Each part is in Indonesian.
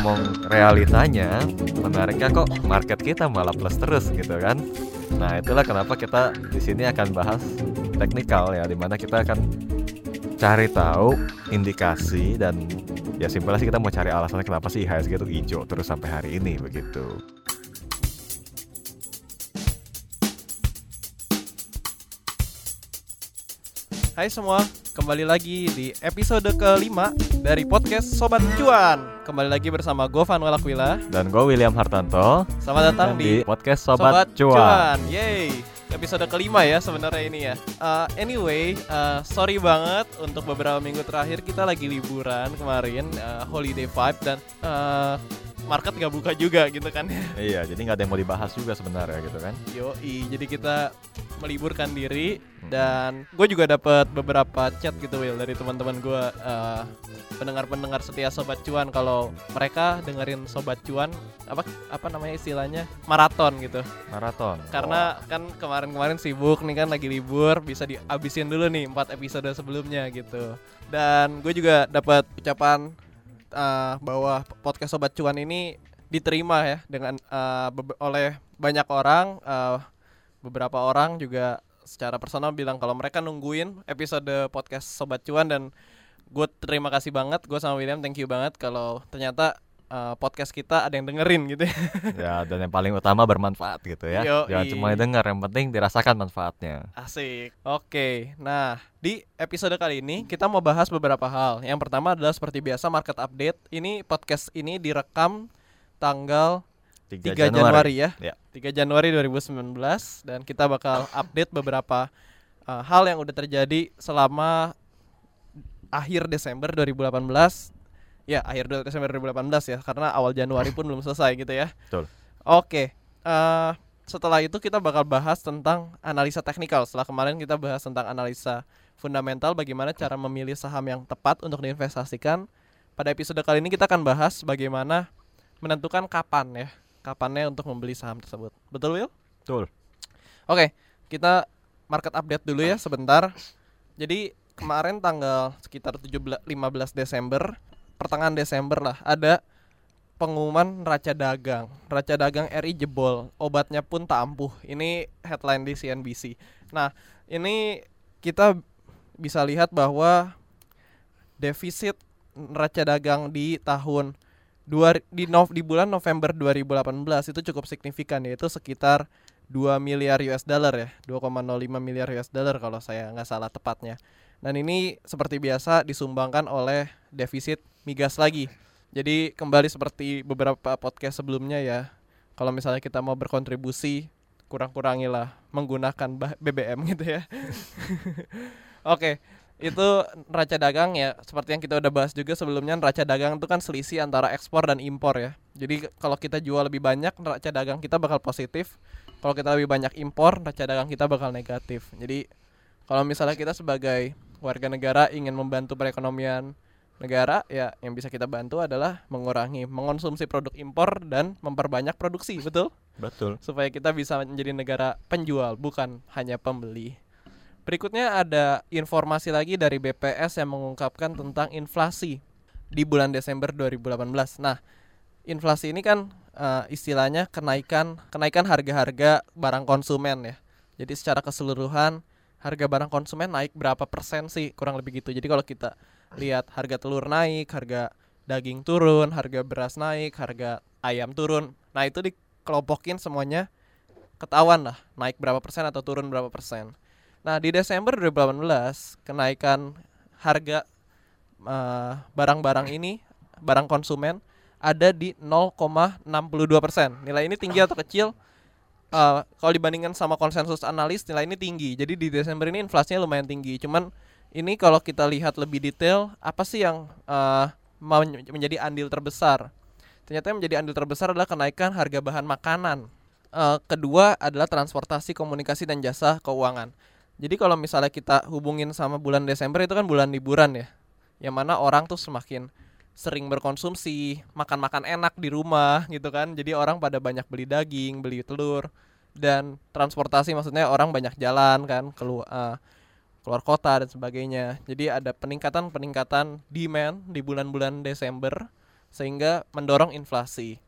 ngomong realitanya, menariknya kok market kita malah plus terus gitu kan. Nah, itulah kenapa kita di sini akan bahas teknikal ya, di mana kita akan cari tahu indikasi dan ya simpelnya sih kita mau cari alasannya kenapa sih IHSG itu hijau terus sampai hari ini begitu. Hai semua, kembali lagi di episode kelima dari podcast Sobat Cuan. Kembali lagi bersama Govan Walakwila Dan gue William Hartanto. Selamat datang di, podcast Sobat, Cuan. Yeay, episode kelima ya sebenarnya ini ya. Uh, Anyway, uh, sorry banget untuk beberapa minggu terakhir kita lagi liburan kemarin uh, Holiday vibe dan uh, market gak buka juga gitu kan. Iya, jadi nggak ada yang mau dibahas juga sebenarnya gitu kan. Yoi, jadi kita meliburkan diri dan gue juga dapat beberapa chat gitu Will dari teman-teman gue uh, pendengar-pendengar setia Sobat Cuan. Kalau mereka dengerin Sobat Cuan apa apa namanya istilahnya? Maraton gitu. Maraton. karena kan kemarin-kemarin sibuk nih kan lagi libur bisa dihabisin dulu nih empat episode sebelumnya gitu. Dan gue juga dapat ucapan uh, bahwa podcast Sobat Cuan ini diterima ya dengan uh, oleh banyak orang uh, beberapa orang juga secara personal bilang kalau mereka nungguin episode podcast Sobat Cuan dan gue terima kasih banget gue sama William thank you banget kalau ternyata uh, podcast kita ada yang dengerin gitu ya. ya, dan yang paling utama bermanfaat gitu ya. Yoi. Jangan cuma dengar, yang penting dirasakan manfaatnya. Asik. Oke. Nah, di episode kali ini kita mau bahas beberapa hal. Yang pertama adalah seperti biasa market update. Ini podcast ini direkam tanggal 3 Januari, ya. Ya. 3 Januari 2019 dan kita bakal update beberapa uh, hal yang udah terjadi selama akhir Desember 2018. Ya, akhir Desember 2018 ya, karena awal Januari pun belum selesai gitu ya. Betul. Oke. eh, setelah itu kita bakal bahas tentang analisa teknikal. Setelah kemarin kita bahas tentang analisa fundamental bagaimana cara memilih saham yang tepat untuk diinvestasikan. Pada episode kali ini kita akan bahas bagaimana menentukan kapan ya, kapannya untuk membeli saham tersebut. Betul, Will? Betul. Oke, kita market update dulu ya sebentar. Jadi kemarin tanggal sekitar 17 15 Desember, pertengahan Desember lah, ada pengumuman neraca dagang. Neraca dagang RI jebol, obatnya pun tak ampuh. Ini headline di CNBC. Nah, ini kita bisa lihat bahwa defisit neraca dagang di tahun dua di nov, di bulan November 2018 itu cukup signifikan yaitu sekitar 2 miliar US dollar ya 2,05 miliar US dollar kalau saya nggak salah tepatnya dan ini seperti biasa disumbangkan oleh defisit migas lagi jadi kembali seperti beberapa podcast sebelumnya ya kalau misalnya kita mau berkontribusi kurang-kurangilah menggunakan BBM gitu ya Oke, itu neraca dagang ya seperti yang kita udah bahas juga sebelumnya neraca dagang itu kan selisih antara ekspor dan impor ya. Jadi kalau kita jual lebih banyak neraca dagang kita bakal positif. Kalau kita lebih banyak impor neraca dagang kita bakal negatif. Jadi kalau misalnya kita sebagai warga negara ingin membantu perekonomian negara ya yang bisa kita bantu adalah mengurangi mengonsumsi produk impor dan memperbanyak produksi, betul? Betul. supaya kita bisa menjadi negara penjual bukan hanya pembeli. Berikutnya ada informasi lagi dari BPS yang mengungkapkan tentang inflasi di bulan Desember 2018. Nah, inflasi ini kan eh, istilahnya kenaikan kenaikan harga-harga barang konsumen ya. Jadi secara keseluruhan harga barang konsumen naik berapa persen sih kurang lebih gitu. Jadi kalau kita lihat harga telur naik, harga daging turun, harga beras naik, harga ayam turun. Nah, itu dikelompokin semuanya ketahuan lah naik berapa persen atau turun berapa persen. Nah, di Desember 2018 kenaikan harga eh, barang-barang ini, barang konsumen ada di 0,62 persen. Nilai ini tinggi atau kecil? Eh, kalau dibandingkan sama konsensus analis nilai ini tinggi. Jadi di Desember ini inflasinya lumayan tinggi. Cuman ini kalau kita lihat lebih detail, apa sih yang mau menjadi andil terbesar? Ternyata yang menjadi andil terbesar adalah kenaikan harga bahan makanan. Eh, kedua adalah transportasi, komunikasi dan jasa keuangan. Jadi kalau misalnya kita hubungin sama bulan Desember itu kan bulan liburan ya. Yang mana orang tuh semakin sering berkonsumsi, makan-makan enak di rumah gitu kan. Jadi orang pada banyak beli daging, beli telur dan transportasi maksudnya orang banyak jalan kan keluar eh, keluar kota dan sebagainya. Jadi ada peningkatan-peningkatan demand di bulan-bulan Desember sehingga mendorong inflasi.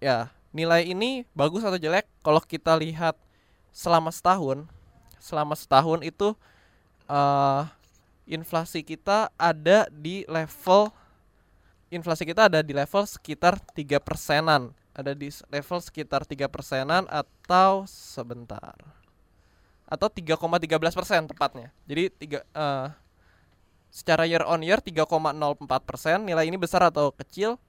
Ya, nilai ini bagus atau jelek kalau kita lihat selama setahun, selama setahun itu uh, inflasi kita ada di level inflasi kita ada di level sekitar tiga persenan. Ada di level sekitar tiga persenan atau sebentar. Atau 3,13 persen tepatnya. Jadi tiga uh, secara year on year 3,04 persen nilai ini besar atau kecil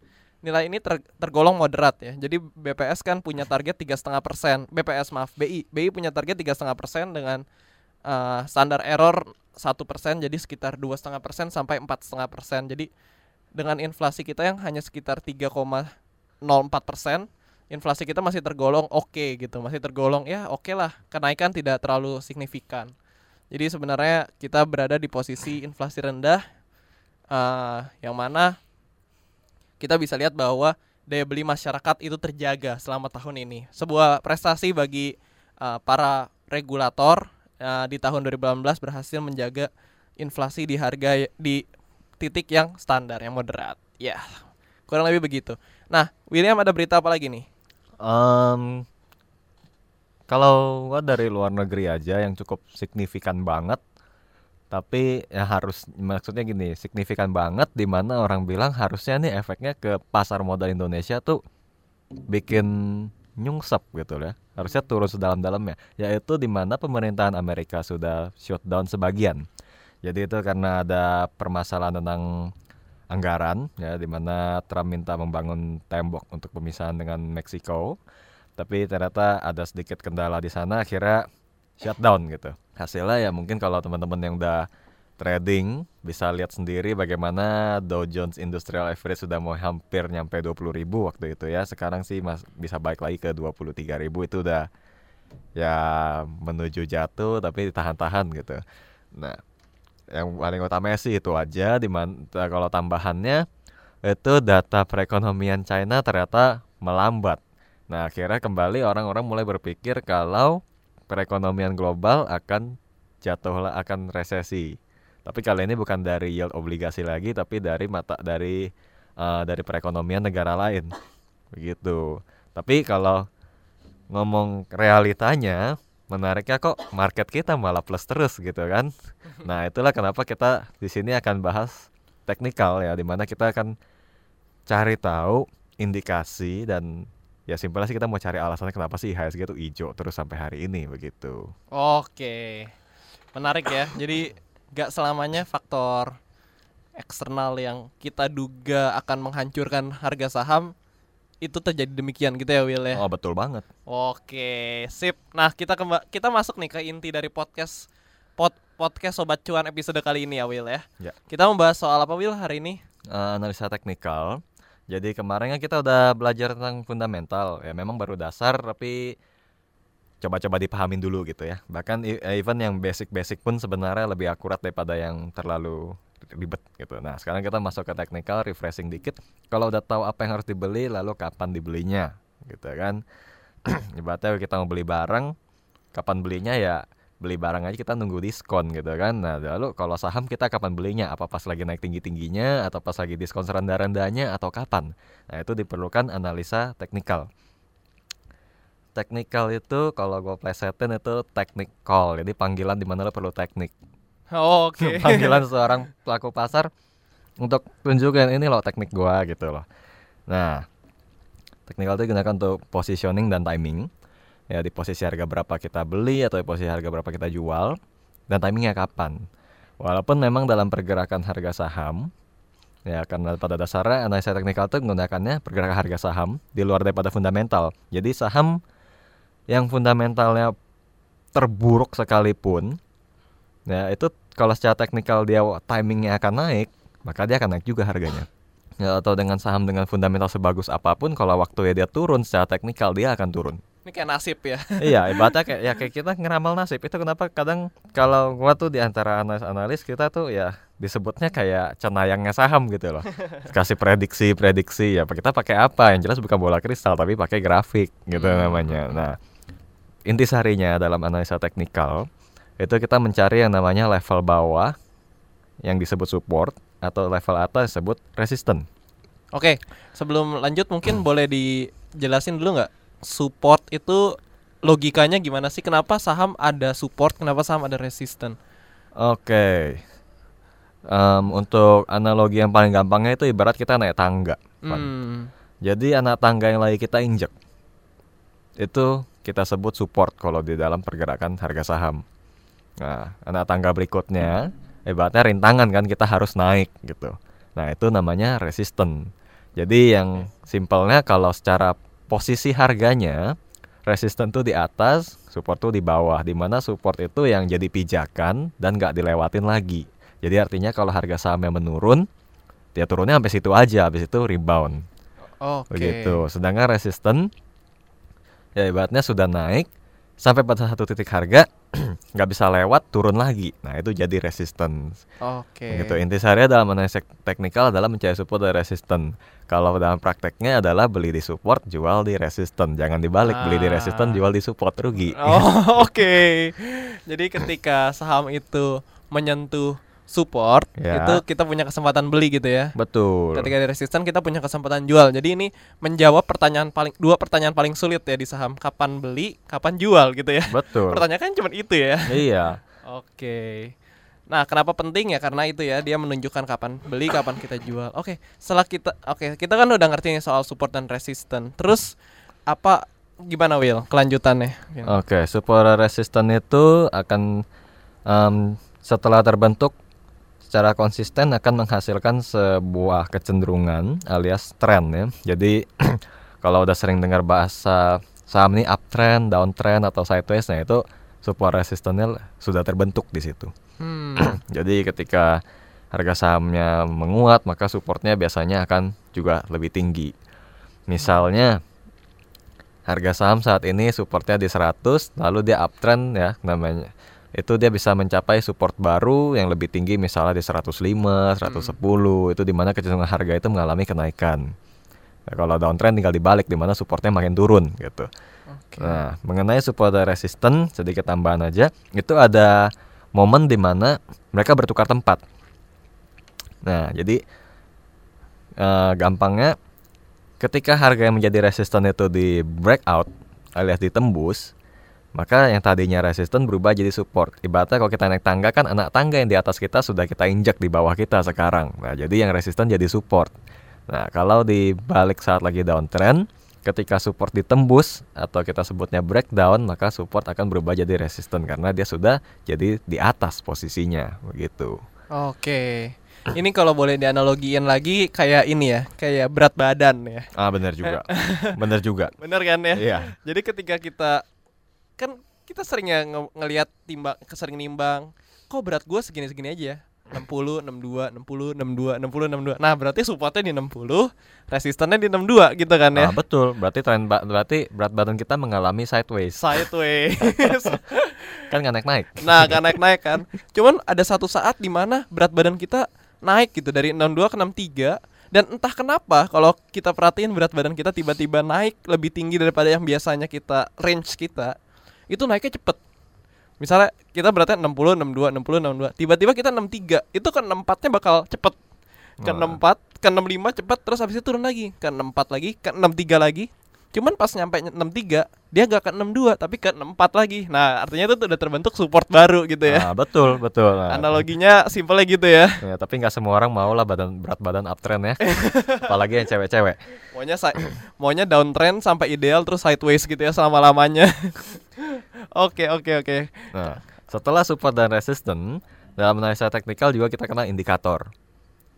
nilai ini ter, tergolong moderat ya. Jadi BPS kan punya target tiga setengah persen BPS maaf BI BI punya target tiga setengah persen dengan uh, standar error satu persen jadi sekitar dua setengah persen sampai empat setengah persen. Jadi dengan inflasi kita yang hanya sekitar 3,04 persen inflasi kita masih tergolong oke okay, gitu masih tergolong ya oke okay lah kenaikan tidak terlalu signifikan jadi sebenarnya kita berada di posisi inflasi rendah uh, yang mana kita bisa lihat bahwa daya beli masyarakat itu terjaga selama tahun ini. Sebuah prestasi bagi uh, para regulator uh, di tahun 2018 berhasil menjaga inflasi di harga di titik yang standar yang moderat. Ya, kurang lebih begitu. Nah, William ada berita apa lagi nih? Um, kalau gua dari luar negeri aja yang cukup signifikan banget tapi ya harus maksudnya gini signifikan banget di mana orang bilang harusnya nih efeknya ke pasar modal Indonesia tuh bikin nyungsep gitu ya harusnya turun sedalam-dalamnya yaitu di mana pemerintahan Amerika sudah shutdown sebagian jadi itu karena ada permasalahan tentang anggaran ya di mana Trump minta membangun tembok untuk pemisahan dengan Meksiko. Tapi ternyata ada sedikit kendala di sana akhirnya shutdown gitu. Hasilnya ya mungkin kalau teman-teman yang udah trading bisa lihat sendiri bagaimana Dow Jones Industrial Average sudah mau hampir nyampe 20 ribu waktu itu ya. Sekarang sih mas bisa balik lagi ke 23 ribu. Itu udah ya menuju jatuh tapi ditahan-tahan gitu. Nah yang paling utama sih itu aja di kalau tambahannya itu data perekonomian China ternyata melambat Nah, akhirnya kembali orang-orang mulai berpikir kalau perekonomian global akan jatuh akan resesi. Tapi kali ini bukan dari yield obligasi lagi, tapi dari mata dari uh, dari perekonomian negara lain. Begitu. Tapi kalau ngomong realitanya, menariknya kok market kita malah plus terus gitu kan. Nah, itulah kenapa kita di sini akan bahas teknikal ya, di mana kita akan cari tahu indikasi dan ya simpelnya sih kita mau cari alasannya kenapa sih IHSG itu hijau terus sampai hari ini begitu. Oke, menarik ya. Jadi gak selamanya faktor eksternal yang kita duga akan menghancurkan harga saham itu terjadi demikian gitu ya Will ya. Oh betul banget. Oke, sip. Nah kita kemba kita masuk nih ke inti dari podcast pod podcast sobat cuan episode kali ini ya Will ya. ya. Kita membahas soal apa Will hari ini? Uh, analisa teknikal jadi kemarin kan kita udah belajar tentang fundamental ya memang baru dasar tapi coba-coba dipahamin dulu gitu ya. Bahkan eh, even yang basic-basic pun sebenarnya lebih akurat daripada yang terlalu ribet gitu. Nah, sekarang kita masuk ke technical refreshing dikit. Kalau udah tahu apa yang harus dibeli lalu kapan dibelinya gitu kan. Ibaratnya kita mau beli barang, kapan belinya ya beli barang aja kita nunggu diskon gitu kan. Nah, lalu kalau saham kita kapan belinya? Apa pas lagi naik tinggi-tingginya atau pas lagi diskon rendah-rendahnya atau kapan? Nah, itu diperlukan analisa teknikal. Teknikal itu kalau gue plesetin itu teknik call. Jadi panggilan di mana lo perlu teknik. Oh, Oke. Okay. panggilan seorang pelaku pasar untuk tunjukin ini loh teknik gua gitu loh. Nah, teknikal itu digunakan untuk positioning dan timing ya di posisi harga berapa kita beli atau di posisi harga berapa kita jual dan timingnya kapan. Walaupun memang dalam pergerakan harga saham ya karena pada dasarnya analisa teknikal itu menggunakannya pergerakan harga saham di luar daripada fundamental. Jadi saham yang fundamentalnya terburuk sekalipun ya itu kalau secara teknikal dia timingnya akan naik maka dia akan naik juga harganya ya, atau dengan saham dengan fundamental sebagus apa pun kalau waktu ya dia turun secara teknikal dia akan turun ini kayak nasib ya. iya, ibaratnya kayak ya kayak kita ngeramal nasib. Itu kenapa kadang kalau gua tuh di antara analis-analis kita tuh ya disebutnya kayak cenayangnya saham gitu loh. Kasih prediksi-prediksi ya. Kita pakai apa? Yang jelas bukan bola kristal tapi pakai grafik gitu hmm. namanya. Nah, inti sarinya dalam analisa teknikal itu kita mencari yang namanya level bawah yang disebut support atau level atas disebut resisten. Oke, sebelum lanjut mungkin boleh dijelasin dulu nggak support itu logikanya gimana sih? Kenapa saham ada support? Kenapa saham ada resisten? Oke. Em, untuk analogi yang paling gampangnya itu ibarat kita naik tangga. Hmm. Jadi anak tangga yang lagi kita injek itu kita sebut support kalau di dalam pergerakan harga saham. Nah, anak tangga berikutnya ibaratnya rintangan kan kita harus naik gitu. Nah, itu namanya resisten. Jadi yang simpelnya kalau secara posisi harganya resisten tuh di atas, support tuh di bawah. Di mana support itu yang jadi pijakan dan nggak dilewatin lagi. Jadi artinya kalau harga sahamnya menurun, dia turunnya sampai situ aja, habis itu rebound. Oke. Begitu. Sedangkan resisten ya ibaratnya sudah naik sampai pada satu titik harga nggak bisa lewat turun lagi. Nah, itu jadi resistance. Oke. Gitu. Intisarinya dalam analisis teknikal adalah mencari support dan resisten. Kalau dalam prakteknya adalah beli di support, jual di resisten. Jangan dibalik, beli di resisten, Ah. jual di support rugi. Oh, oke. Jadi ketika saham itu menyentuh support, Ya. itu kita punya kesempatan beli gitu ya. Betul. Ketika di resisten kita punya kesempatan jual. Jadi ini menjawab pertanyaan paling dua pertanyaan paling sulit ya di saham. Kapan beli, kapan jual gitu ya. Betul. Pertanyaan kan cuma itu ya. iya. Oke. Nah, kenapa penting ya? Karena itu ya, dia menunjukkan kapan beli, kapan kita jual. Oke, setelah kita oke, kita kan udah ngerti nih soal support dan resisten. Terus apa gimana Will kelanjutannya? Oke, support resisten itu akan em, setelah terbentuk secara konsisten akan menghasilkan sebuah kecenderungan alias tren ya. Jadi kalau udah sering dengar bahasa saham ini uptrend, downtrend atau sideways, nah itu support resistennya sudah terbentuk di situ. Hmm. Jadi ketika harga sahamnya menguat, maka supportnya biasanya akan juga lebih tinggi. Misalnya harga saham saat ini supportnya di 100, lalu dia uptrend ya namanya. Itu dia bisa mencapai support baru yang lebih tinggi misalnya di 105, 110, itu di mana kecenderungan harga itu mengalami kenaikan. Nah, kalau downtrend tinggal dibalik di mana supportnya makin turun gitu. Oke. Nah, mengenai support dan resisten sedikit tambahan aja, itu ada momen di mana mereka bertukar tempat. Nah, jadi eh, gampangnya ketika harga yang menjadi resisten itu di breakout alias ditembus, maka yang tadinya resisten berubah jadi support. Ibaratnya kalau kita naik tangga kan anak tangga yang di atas kita sudah kita injak di bawah kita sekarang. Nah, jadi yang resisten jadi support. Nah, kalau di balik saat lagi downtrend, ketika support ditembus atau kita sebutnya breakdown, maka support akan berubah jadi resisten karena dia sudah jadi di atas posisinya, begitu. Oke. Ini kalau boleh dianalogiin lagi kayak ini ya, kayak berat badan ya. Ah, benar juga. benar juga. Bener kan ya? Iya. Jadi ketika kita kan kita sering ya nge- ngelihat timbang kesering nimbang, kok berat gua segini-segini aja ya? 60, 62, 60, 62, 60, 62. Nah, berarti supportnya di 60, resistannya di 62 gitu kan ya. Ah, betul. Berarti tren ba- berarti berat badan kita mengalami sideways. Sideways. Kan nggak naik-naik. nah, kan naik-naik kan. Cuman ada satu saat di mana berat badan kita naik gitu dari 62 ke 63 dan entah kenapa kalau kita perhatiin berat badan kita tiba-tiba naik lebih tinggi daripada yang biasanya kita range kita itu naiknya cepet. Misalnya kita beratnya 60 62 60 62 tiba-tiba kita 63 itu ke 64 nya bakal cepet. Ke Wah. 64 ke 65 cepet. Terus habis itu turun lagi. Ke 64 lagi ke 63 lagi cuman pas nyampe 63 dia gak ke 62 tapi ke 64 lagi nah artinya itu udah terbentuk support baru gitu ya Ah, betul, betul. Nah, analoginya simpelnya gitu ya ya, tapi nggak semua orang mau lah badan berat badan uptrend ya. Apalagi yang cewek-cewek. maunya maunya downtrend sampai ideal terus sideways gitu ya selama lamanya oke oke oke Nah, setelah support dan resisten, dalam analisa teknikal juga kita kenal indikator.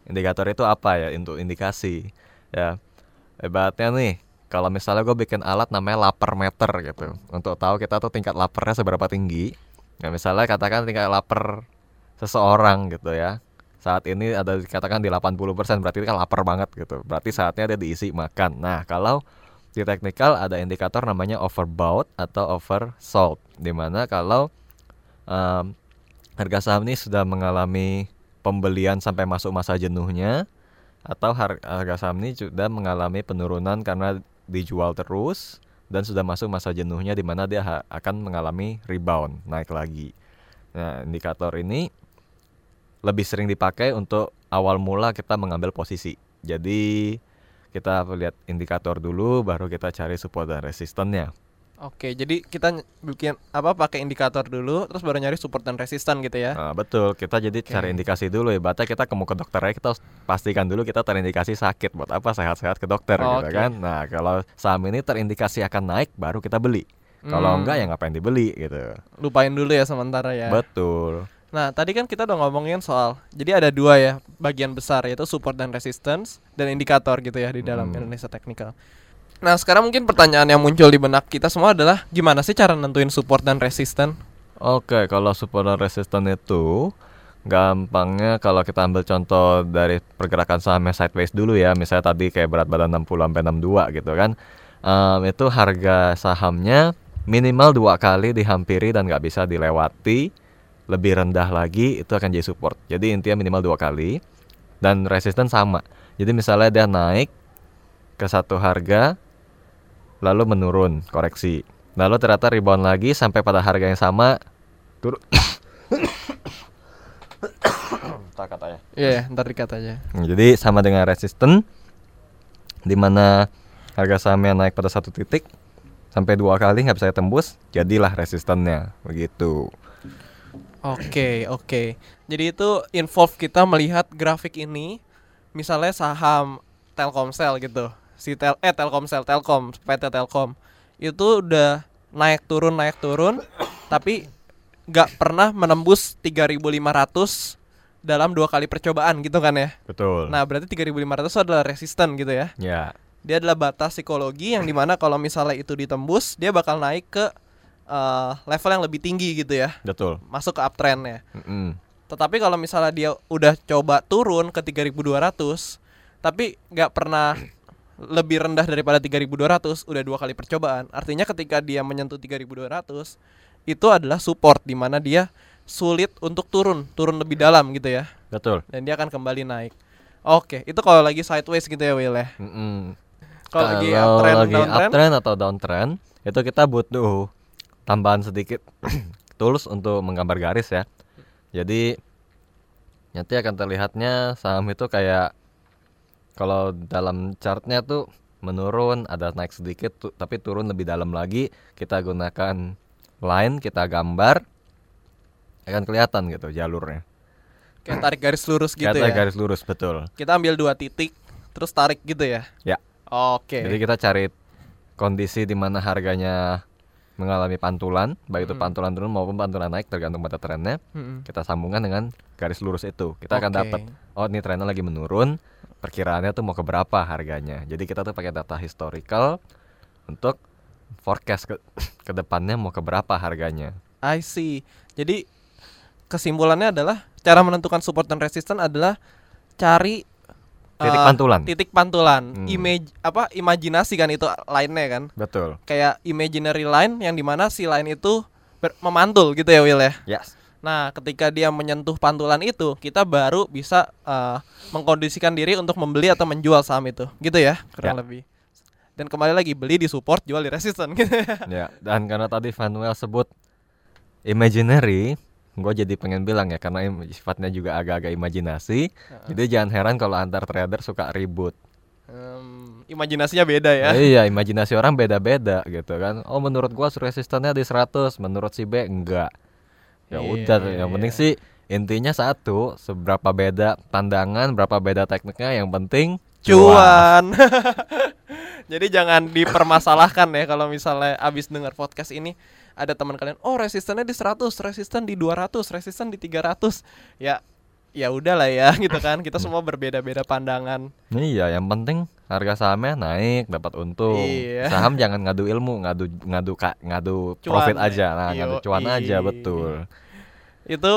Indikator itu apa ya? Untuk indikasi. Ya, ibaratnya nih, kalau misalnya gue bikin alat namanya lapar meter gitu, untuk tahu kita tuh tingkat laparnya seberapa tinggi. Nah, misalnya katakan tingkat lapar seseorang gitu ya. Saat ini ada dikatakan di 80% berarti kan lapar banget gitu. Berarti saatnya dia diisi makan. Nah, kalau di teknikal ada indikator namanya overbought atau oversold di mana kalau em, harga saham ini sudah mengalami pembelian sampai masuk masa jenuhnya atau har- harga saham ini sudah mengalami penurunan karena dijual terus dan sudah masuk masa jenuhnya di mana dia akan mengalami rebound naik lagi. Nah, indikator ini lebih sering dipakai untuk awal mula kita mengambil posisi. Jadi kita lihat indikator dulu baru kita cari support dan resistannya Oke, jadi kita bikin apa pakai indikator dulu terus baru nyari support dan resistan gitu ya. Nah, betul kita jadi cari indikasi dulu ibaratnya kita ke ke dokter aja kita pastikan dulu kita terindikasi sakit buat apa sehat-sehat ke dokter gitu Oke. kan nah kalau saham ini terindikasi akan naik baru kita beli kalau Hmm. enggak ya ngapain dibeli gitu Lupain dulu ya sementara ya. betul Nah, tadi kan kita udah ngomongin soal jadi ada dua ya bagian besar yaitu support dan resistance dan indikator gitu ya di dalam Hmm. Indonesia Technical. Nah, sekarang mungkin pertanyaan yang muncul di benak kita semua adalah gimana sih cara nentuin support dan resistance? Oke, kalau support dan resisten itu gampangnya kalau kita ambil contoh dari pergerakan sahamnya sideways dulu ya, misalnya tadi kayak berat badan 60 sampai 62 gitu kan. Em, itu harga sahamnya minimal dua kali dihampiri dan nggak bisa dilewati. Lebih rendah lagi itu akan jadi support. Jadi intinya minimal dua kali dan resisten sama. Jadi misalnya dia naik ke satu harga lalu menurun koreksi. Lalu ternyata rebound lagi sampai pada harga yang sama turun. Tak katanya. Iya, ntar dikat aja. Nah, Jadi sama dengan resisten di mana harga sahamnya naik pada satu titik sampai dua kali nggak bisa tembus, jadilah resistennya begitu. Oke, oke. Jadi itu involve kita melihat grafik ini, misalnya saham Telkomsel gitu, si tel eh Telkomsel, Telkom, PT Telkom, itu udah naik turun naik turun, tapi nggak pernah menembus 3.500 dalam dua kali percobaan gitu kan ya. Betul. Nah berarti 3.500 itu adalah resisten gitu ya. ya, Dia adalah batas psikologi yang di mana kalau misalnya itu ditembus, dia bakal naik ke eh, level yang lebih tinggi gitu ya, betul. masuk ke uptrendnya. Mm-mm. Tetapi kalau misalnya dia udah coba turun ke 3200 tapi nggak pernah lebih rendah daripada 3200 udah dua kali percobaan. Artinya ketika dia menyentuh 3200 itu adalah support di mana dia sulit untuk turun, turun lebih dalam gitu ya. Betul. Dan dia akan kembali naik. Oke, itu kalau lagi sideways gitu ya Will ya. Mm-mm. Kalau lagi uptrend, lagi downtrend, uptrend atau downtrend itu kita butuh tambahan sedikit tools untuk menggambar garis ya. Jadi nanti akan terlihatnya saham itu kayak kalau dalam chartnya tuh menurun ada naik sedikit tu- tapi turun lebih dalam lagi kita gunakan line kita gambar akan kelihatan gitu jalurnya. kayak tarik garis lurus gitu Kata ya. garis lurus betul. Kita ambil dua titik terus tarik gitu ya. Ya. Oke. Jadi kita cari kondisi di mana harganya mengalami pantulan, baik itu pantulan turun maupun pantulan naik tergantung pada trennya. Kita sambungkan dengan garis lurus itu. Kita akan Oke. dapat oh ini trennya lagi menurun, perkiraannya tuh mau ke berapa harganya. Jadi kita tuh pakai data historical untuk forecast ke ke depannya mau ke berapa harganya. I see. Jadi kesimpulannya adalah cara menentukan support dan resisten adalah cari Titik eh, pantulan. Titik pantulan. Hmm. Image apa imajinasi kan itu line-nya kan. Betul. Kayak imaginary line yang di mana si line itu ber- memantul gitu ya Will ya. Yes. Nah, ketika dia menyentuh pantulan itu, kita baru bisa eh, mengkondisikan diri untuk membeli atau menjual saham itu. Gitu ya, kurang Ya. lebih. Dan kembali lagi beli di support, jual di resisten gitu. ya, dan karena tadi Vanuel sebut imaginary, gue jadi pengen bilang ya karena sifatnya juga agak-agak imajinasi. Jadi jangan heran kalau antar trader suka ribut. Em, imajinasinya beda ya. Iya, imajinasi orang beda-beda gitu kan. Oh, menurut gua resistannya di 100, menurut si B enggak. Ya Iya, udah, iya, yang iya. penting sih intinya satu, seberapa beda pandangan, berapa beda tekniknya, yang penting cuan. Jadi jangan dipermasalahkan ya kalau misalnya abis dengar podcast ini ada teman kalian, oh resistennya di 100, resisten di 200, resisten di 300. Ya ya udahlah ya gitu kan. Kita semua berbeda-beda pandangan. Iya, yang penting harga sahamnya naik, dapat untung. Iya. Saham jangan ngadu ilmu, ngadu ngadu ka, ngadu Cuan profit ya. aja. Nah, ngadu cuan aja betul. Itu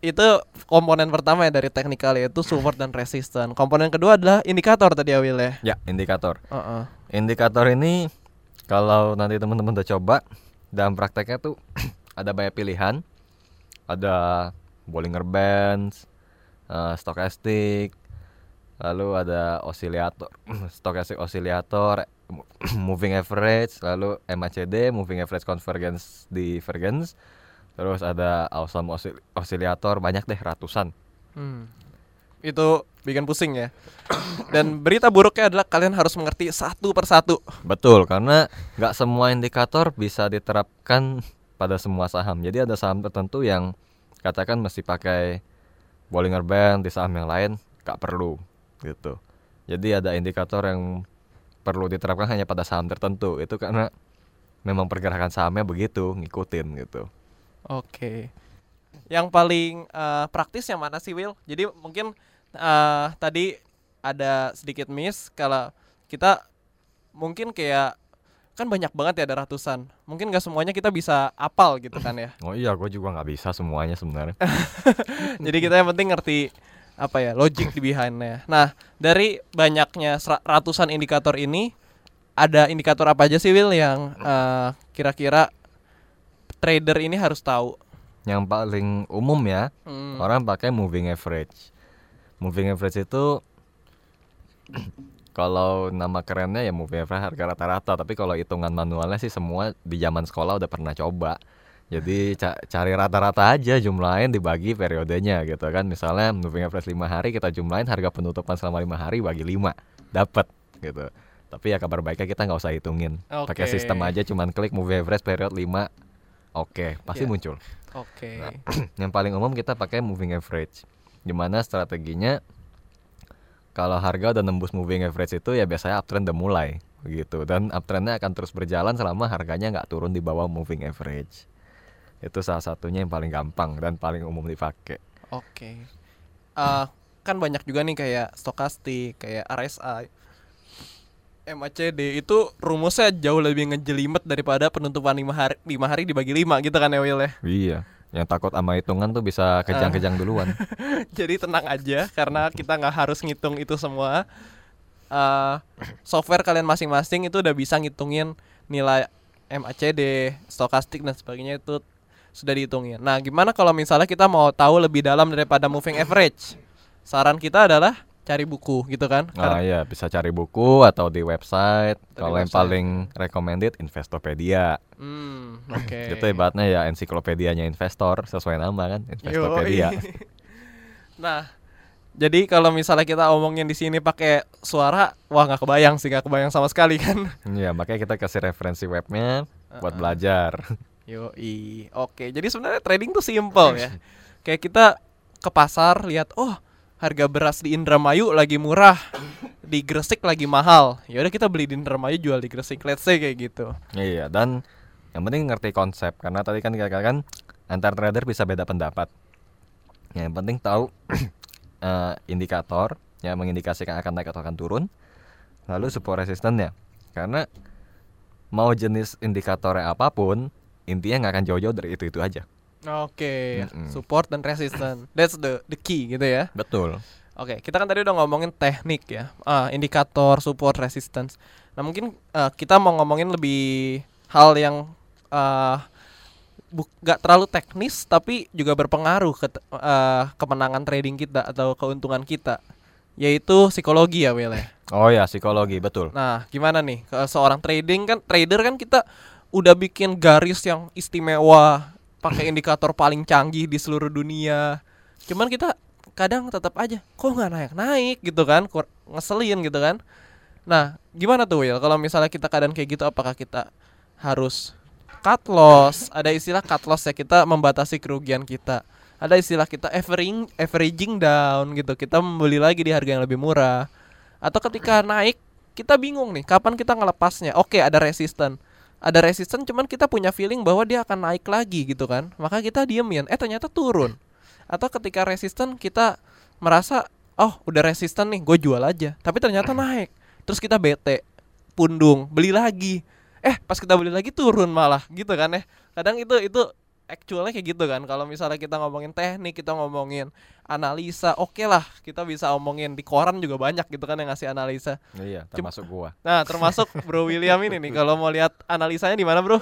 itu komponen pertama ya dari teknikal yaitu support dan resisten. Komponen kedua adalah indikator tadi ya Will ya. Ya, indikator. Heeh. Indikator ini kalau nanti teman-teman udah coba dalam prakteknya tuh ada banyak pilihan. Ada Bollinger Bands, eh, stochastic, lalu ada oscillator, stochastic oscillator, moving average, lalu MACD, moving average convergence divergence. Terus ada awesome oscill- oscillator banyak deh ratusan. Hmm. Itu bikin pusing ya. Dan berita buruknya adalah kalian harus mengerti satu persatu. Betul, karena nggak semua indikator bisa diterapkan pada semua saham. Jadi ada saham tertentu yang katakan mesti pakai Bollinger Band di saham yang lain nggak perlu gitu. Jadi ada indikator yang perlu diterapkan hanya pada saham tertentu. Itu karena memang pergerakan sahamnya begitu, ngikutin gitu. Oke. Yang paling eh, praktis yang mana sih Will? Jadi mungkin eh, tadi ada sedikit miss kalau kita mungkin kayak kan banyak banget ya ada ratusan. Mungkin nggak semuanya kita bisa apal gitu kan ya. Oh iya, gue juga nggak bisa semuanya sebenarnya. Jadi kita yang penting ngerti apa ya logic di behindnya. Nah dari banyaknya ratusan indikator ini ada indikator apa aja sih Will yang eh, kira-kira trader ini harus tahu? Yang paling umum ya, Hmm. orang pakai moving average. Moving average itu kalau nama kerennya ya moving average harga rata-rata, tapi kalau hitungan manualnya sih semua di zaman sekolah udah pernah coba. Jadi ca- cari rata-rata aja jumlahin dibagi periodenya gitu kan. Misalnya moving average 5 hari kita jumlahin harga penutupan selama lima hari bagi 5 dapat gitu. Tapi ya kabar baiknya kita nggak usah hitungin. Pakai Oke. sistem aja cuman klik moving average period 5 Oke, pasti Ya. muncul Oke. yang paling umum kita pakai moving average di mana strateginya kalau harga udah nembus moving average itu ya biasanya uptrend udah mulai begitu dan uptrendnya akan terus berjalan selama harganya nggak turun di bawah moving average. Itu salah satunya yang paling gampang dan paling umum dipakai. Oke. Eh, kan banyak juga nih kayak stokastik, kayak RSI, MACD itu rumusnya jauh lebih ngejelimet daripada penutupan lima hari lima hari dibagi lima gitu kan ya Will ya. iya yang takut sama hitungan tuh bisa kejang-kejang duluan Jadi tenang aja karena kita nggak harus ngitung itu semua. Eh, software kalian masing-masing itu udah bisa ngitungin nilai MACD, stokastik dan sebagainya itu sudah dihitungin. Nah, gimana kalau misalnya kita mau tahu lebih dalam daripada moving average? Saran kita adalah cari buku gitu kan. Nah iya bisa cari buku atau di website kalau yang website. paling recommended Investopedia Hmm, oke. itu ibaratnya ya ensiklopedianya investor sesuai nama kan Investopedia nah, jadi kalau misalnya kita omongin di sini pakai suara, wah nggak kebayang sih, nggak kebayang sama sekali kan. Iya, makanya kita kasih referensi webnya buat Uh-uh. belajar. Yoi, oke. Jadi sebenarnya trading tuh simple ya. Kayak kita ke pasar lihat, oh harga beras di Indramayu lagi murah, di Gresik lagi mahal. Ya udah kita beli di Indramayu jual di Gresik. Let's say kayak gitu. Iya, dan yang penting ngerti konsep karena tadi kan kita kan antar trader bisa beda pendapat. Ya, yang penting tahu eh, indikator yang mengindikasikan akan naik atau akan turun. Lalu support resistennya. Karena mau jenis indikatornya apa pun, intinya nggak akan jauh-jauh dari itu-itu aja. Oke, Mm-mm. support dan resistance. That's the the key gitu ya. Betul. Oke, kita kan tadi udah ngomongin teknik ya, Ah, indikator, support, resistance. Nah mungkin eh, kita mau ngomongin lebih hal yang eh, bu- nggak terlalu teknis tapi juga berpengaruh ke eh, kemenangan trading kita atau keuntungan kita, yaitu psikologi ya Will ya. Oh ya, psikologi, betul. Nah gimana nih, ke seorang trading kan trader kan kita udah bikin garis yang istimewa, pakai indikator paling canggih di seluruh dunia. Cuman kita kadang tetap aja kok nggak naik naik gitu kan, kur- ngeselin gitu kan. Nah gimana tuh Will? Kalau misalnya kita kadang kayak gitu, apakah kita harus cut loss? Ada istilah cut loss ya kita membatasi kerugian kita. Ada istilah kita averaging averaging down gitu. Kita membeli lagi di harga yang lebih murah. Atau ketika naik kita bingung nih kapan kita ngelepasnya. Oke, ada resisten. Ada resisten cuman kita punya feeling bahwa dia akan naik lagi gitu kan. Maka kita diemin. Eh ternyata turun. Atau ketika resisten kita merasa oh udah resisten nih, gue jual aja. Tapi ternyata naik. Terus kita bete, pundung, beli lagi. Eh pas kita beli lagi turun malah gitu kan ya. Kadang itu itu actualnya kayak gitu kan. Kalau misalnya kita ngomongin teknik, kita ngomongin analisa, oke lah kita bisa omongin di koran juga banyak gitu kan yang ngasih analisa. Iya, Cuma- termasuk gua. Nah termasuk Bro William ini nih kalau mau lihat analisanya di mana Bro?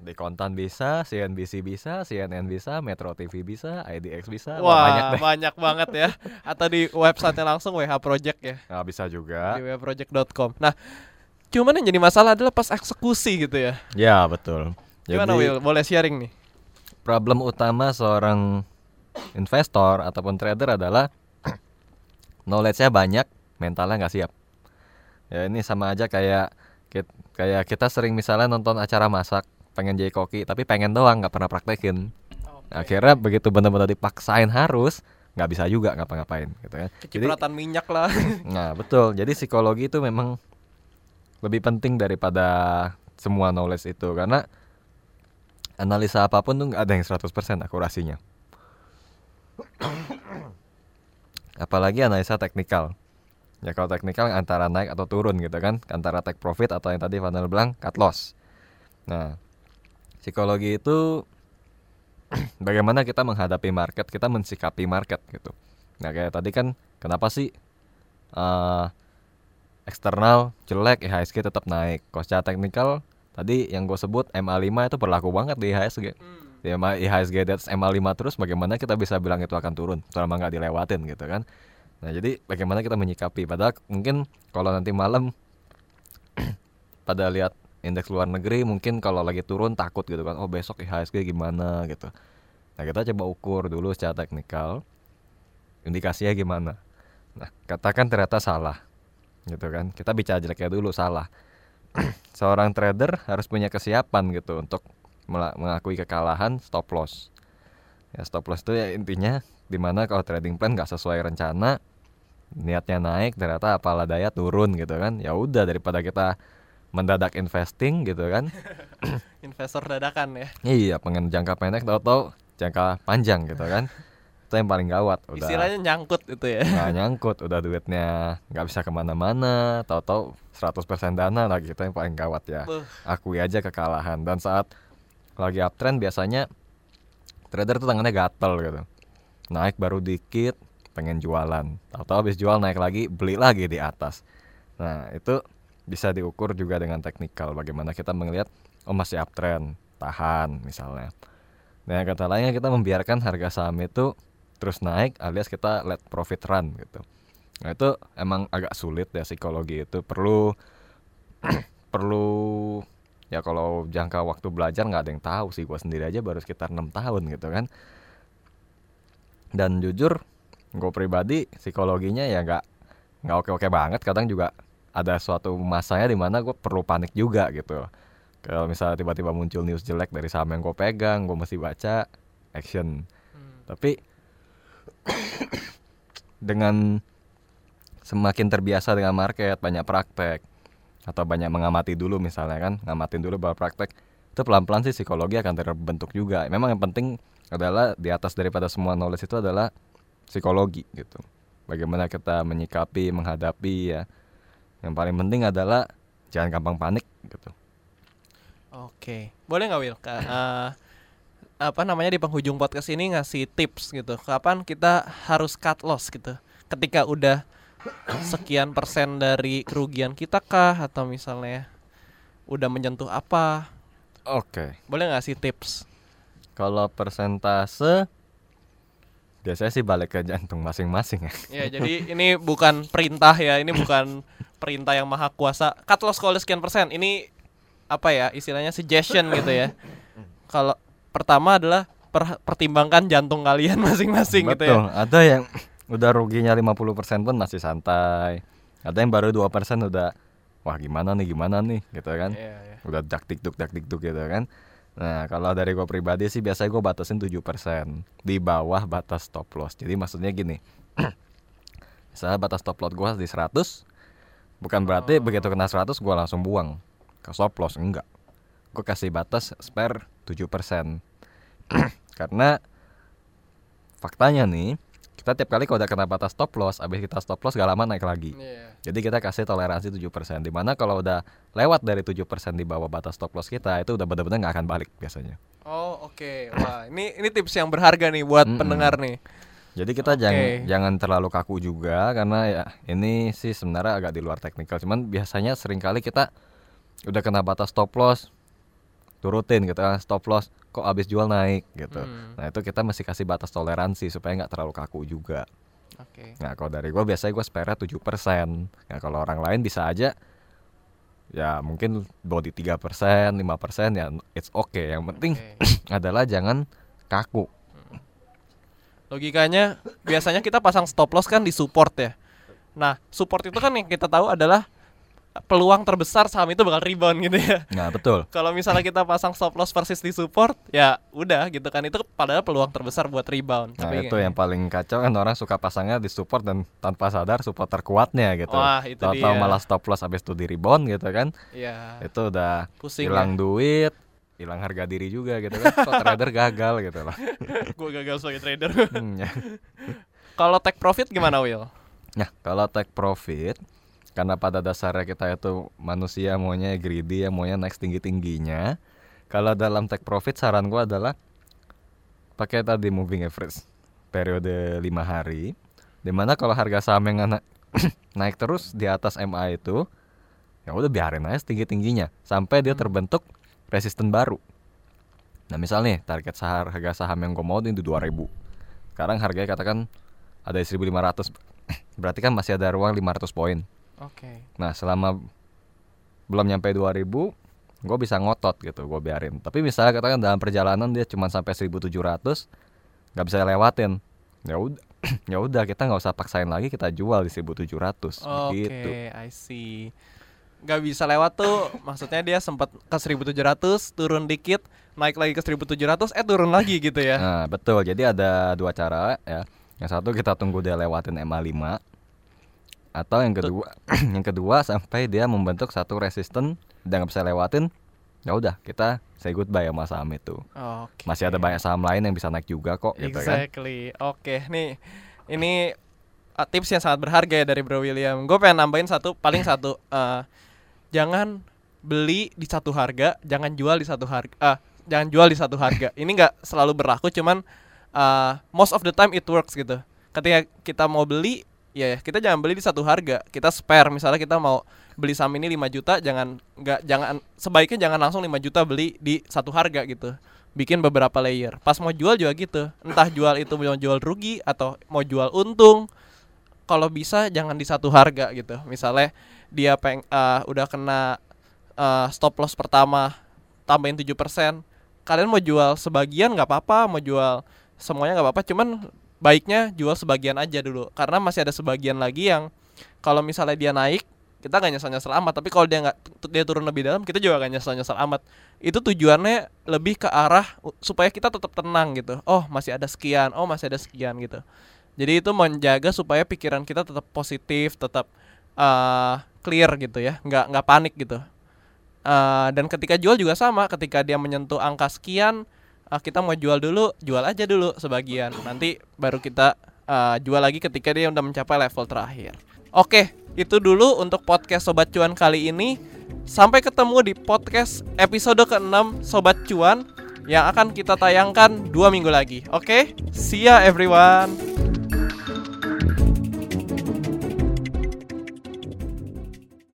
Di Kontan bisa, CNBC bisa, CNN bisa, Metro TV bisa, IDX bisa, wah, banyak deh. banyak banget ya. Atau di websitenya langsung WH Project ya Nah, bisa juga. di whproject.com. Nah cuman yang jadi masalah adalah pas eksekusi gitu ya. Ya, betul. Gimana Jadi, Will? Boleh sharing nih? problem utama seorang investor ataupun trader adalah knowledge-nya banyak mentalnya nggak siap ya ini sama aja kayak kayak kita sering misalnya nonton acara masak pengen jadi koki tapi pengen doang nggak pernah praktekin akhirnya begitu benar-benar dipaksain harus nggak bisa juga ngapa-ngapain gitu kan jadi Kecipratan minyak lah. nah betul jadi psikologi itu memang lebih penting daripada semua knowledge itu karena analisa apa pun tuh nggak ada yang 100% akurasinya. Apalagi analisa teknikal. Ya kalau teknikal antara naik atau turun gitu kan antara take profit atau yang tadi Vanel bilang cut loss. Nah psikologi itu bagaimana kita menghadapi market kita mensikapi market gitu. Nah kayak tadi kan kenapa sih eh, eksternal jelek IHSG tetap naik. Secara teknikal tadi yang gue sebut MA5 itu berlaku banget di IHSG di MA IHSG di atas MA5 terus bagaimana kita bisa bilang itu akan turun selama nggak dilewatin gitu kan? Nah jadi bagaimana kita menyikapi? Padahal mungkin kalau nanti malam pada lihat indeks luar negeri mungkin kalau lagi turun takut gitu kan oh besok IHSG gimana? gitu. Nah kita coba ukur dulu secara teknikal indikasinya gimana. Nah katakan ternyata salah gitu kan? Kita bicara jeleknya dulu salah seorang trader harus punya kesiapan gitu untuk mengakui kekalahan stop loss. Ya stop loss itu ya intinya di mana kalau trading plan nggak sesuai rencana niatnya naik ternyata apalah daya turun gitu kan. Ya udah daripada kita mendadak investing gitu kan. Investor dadakan ya. iya pengen jangka pendek tahu-tahu jangka panjang gitu kan itu yang paling gawat udah. Istilahnya nyangkut itu ya. nggak nyangkut udah duitnya nggak bisa ke mana-mana. Tahu-tahu 100% dana lagi itu yang paling gawat ya. Buh. akui aja kekalahan. Dan saat lagi uptrend biasanya trader tuh tangannya gatel gitu. Naik baru dikit pengen jualan. Tahu-tahu habis jual naik lagi beli lagi di atas. Nah itu bisa diukur juga dengan teknikal bagaimana kita melihat oh masih uptrend tahan misalnya. Nah kata lainnya kita membiarkan harga saham itu terus naik alias kita let profit run gitu. Nah itu emang agak sulit ya psikologi itu. Perlu perlu ya kalau jangka waktu belajar nggak ada yang tahu sih. Gua sendiri aja baru sekitar enam tahun gitu kan. Dan jujur gue pribadi psikologinya ya nggak nggak oke oke banget. Kadang juga ada suatu masanya di mana gue perlu panik juga gitu. Kalau misalnya tiba-tiba muncul news jelek dari saham yang gue pegang gue mesti baca action. Hmm. tapi dengan semakin terbiasa dengan market banyak praktek atau banyak mengamati dulu misalnya kan ngamatin dulu baru praktek itu pelan-pelan sih psikologi akan terbentuk juga. Memang yang penting adalah di atas daripada semua knowledge itu adalah psikologi gitu. Bagaimana kita menyikapi menghadapi ya. Yang paling penting adalah jangan gampang panik gitu. Oke, boleh nggak Will? Ka- eh, apa namanya di penghujung podcast ini ngasih tips gitu. Kapan kita harus cut loss gitu? Ketika udah sekian persen dari kerugian kita kah? Atau misalnya udah menyentuh apa? oke Boleh nggak sih tips? kalau persentase biasanya sih balik ke jantung masing-masing ya Ya, jadi ini bukan perintah ya, ini bukan perintah yang maha kuasa. Cut loss kalau sekian persen. Ini apa ya? Istilahnya suggestion gitu ya. Kalau pertama adalah per- pertimbangkan jantung kalian masing-masing gitu ya. Ada yang udah ruginya 50% pun masih santai. Ada yang baru 2% udah wah gimana nih gimana nih gitu kan. Iya, iya. Udah dak duk dak duk gitu kan. Nah, kalau dari gue pribadi sih biasanya gue batasin 7% di bawah batas stop loss. Jadi maksudnya gini. Misalnya batas stop loss gue di 100 bukan berarti begitu kena 100 gue langsung buang ke stop loss enggak. Gue kasih batas spare 7%. Karena faktanya nih kita tiap kali kalau udah kena batas stop loss abis kita stop loss gak lama naik lagi Iya. jadi kita kasih toleransi 7% di mana kalau udah lewat dari 7% di bawah batas stop loss kita itu udah benar-benar nggak akan balik biasanya Oh, oke. Wah, ini ini tips yang berharga nih buat Mm-mm. pendengar nih. jadi kita Oke. jangan jangan terlalu kaku juga karena ya ini sih sebenarnya agak di luar teknikal cuman biasanya sering kali kita udah kena batas stop loss turutin gitu kan stop loss kok abis jual naik? Gitu. Hmm, nah itu kita masih kasih batas toleransi supaya nggak terlalu kaku juga. Oke. Nah kalau dari gue biasanya gue spare 7% Nah kalau orang lain bisa aja Ya mungkin body 3%, 5% ya it's okay. Yang penting Oke. adalah jangan kaku. Logikanya biasanya kita pasang stop loss kan di support ya. Nah, support itu kan yang kita tahu adalah peluang terbesar saham itu bakal rebound gitu ya. Nah, betul. Kalau misalnya kita pasang stop loss versus di support, ya udah gitu kan itu padahal peluang terbesar buat rebound. Nah, Tapi- itu yang paling kacau kan orang suka pasangnya di support dan tanpa sadar support terkuatnya gitu. Wah, itu Tahu-tahu dia. malah stop loss habis itu di rebound gitu kan. ya Itu udah pusing hilang duit, hilang harga diri juga gitu kan. Kok trader gagal gitu loh. gue gagal sebagai trader. Hmm, ya. Kalau take profit gimana Will? Nah, kalau take profit karena pada dasarnya kita itu manusia maunya greedy ya, maunya naik tinggi-tingginya. Kalau dalam take profit saran gua adalah pakai tadi moving average periode 5 hari. Di mana kalau harga saham yang na- naik terus di atas MA itu ya udah biarin aja tinggi-tingginya sampai dia terbentuk resisten baru. Nah, misalnya nih, target sahar harga saham yang gue mau itu 2000. Sekarang harganya katakan ada di 1500 berarti kan masih ada ruang 500 poin Oke. nah selama belum nyampe 2000 gue bisa ngotot gitu gue biarin tapi misalnya katakan dalam perjalanan dia cuma sampai 1700 nggak bisa lewatin ya udah ya udah kita nggak usah paksain lagi kita jual di 1700 Oke, gitu I see. Gak bisa lewat tuh, maksudnya dia sempat ke 1700, turun dikit, naik lagi ke 1700, eh turun lagi gitu ya. nah betul jadi ada dua cara ya yang satu kita tunggu dia lewatin MA 5 atau yang kedua yang kedua sampai dia membentuk satu resisten dan nggak bisa lewatin ya udah kita say goodbye sama saham itu Oke. masih ada banyak saham lain yang bisa naik juga kok gitu kan Exactly. Oke, nih ini uh, tips yang sangat berharga ya dari Bro William. Gue pengen nambahin satu, paling satu. uh, jangan beli di satu harga, jangan jual di satu harga. ah jangan jual di satu harga. Ini nggak selalu berlaku, cuman uh, most of the time it works gitu. Ketika kita mau beli, ya kita jangan beli di satu harga. Kita spare. Misalnya kita mau beli saham ini 5 juta, jangan nggak jangan sebaiknya jangan langsung 5 juta beli di satu harga gitu bikin beberapa layer. Pas mau jual juga gitu. Entah jual itu mau jual rugi atau mau jual untung. Kalau bisa jangan di satu harga gitu. Misalnya dia peng eh, udah kena eh, stop loss pertama tambahin 7%. Kalian mau jual sebagian nggak apa-apa, mau jual semuanya nggak apa-apa, cuman baiknya jual sebagian aja dulu. Karena masih ada sebagian lagi yang kalau misalnya dia naik kita nggak nyesel-nyesel amat. Tapi kalau dia nggak dia turun lebih dalam kita juga nggak nyesel-nyesel amat. Itu tujuannya lebih ke arah supaya kita tetap tenang gitu. Oh masih ada sekian oh masih ada sekian gitu. Jadi itu menjaga supaya pikiran kita tetap positif tetap eh, clear gitu ya. Nggak nggak panik gitu. Eh, dan ketika jual juga sama. Ketika dia menyentuh angka sekian eh, kita mau jual dulu jual aja dulu sebagian. Nanti baru kita eh, jual lagi ketika dia udah mencapai level terakhir. Oke itu dulu untuk podcast sobat cuan kali ini. Sampai ketemu di podcast episode ke-6 sobat cuan yang akan kita tayangkan dua minggu lagi. Oke see ya everyone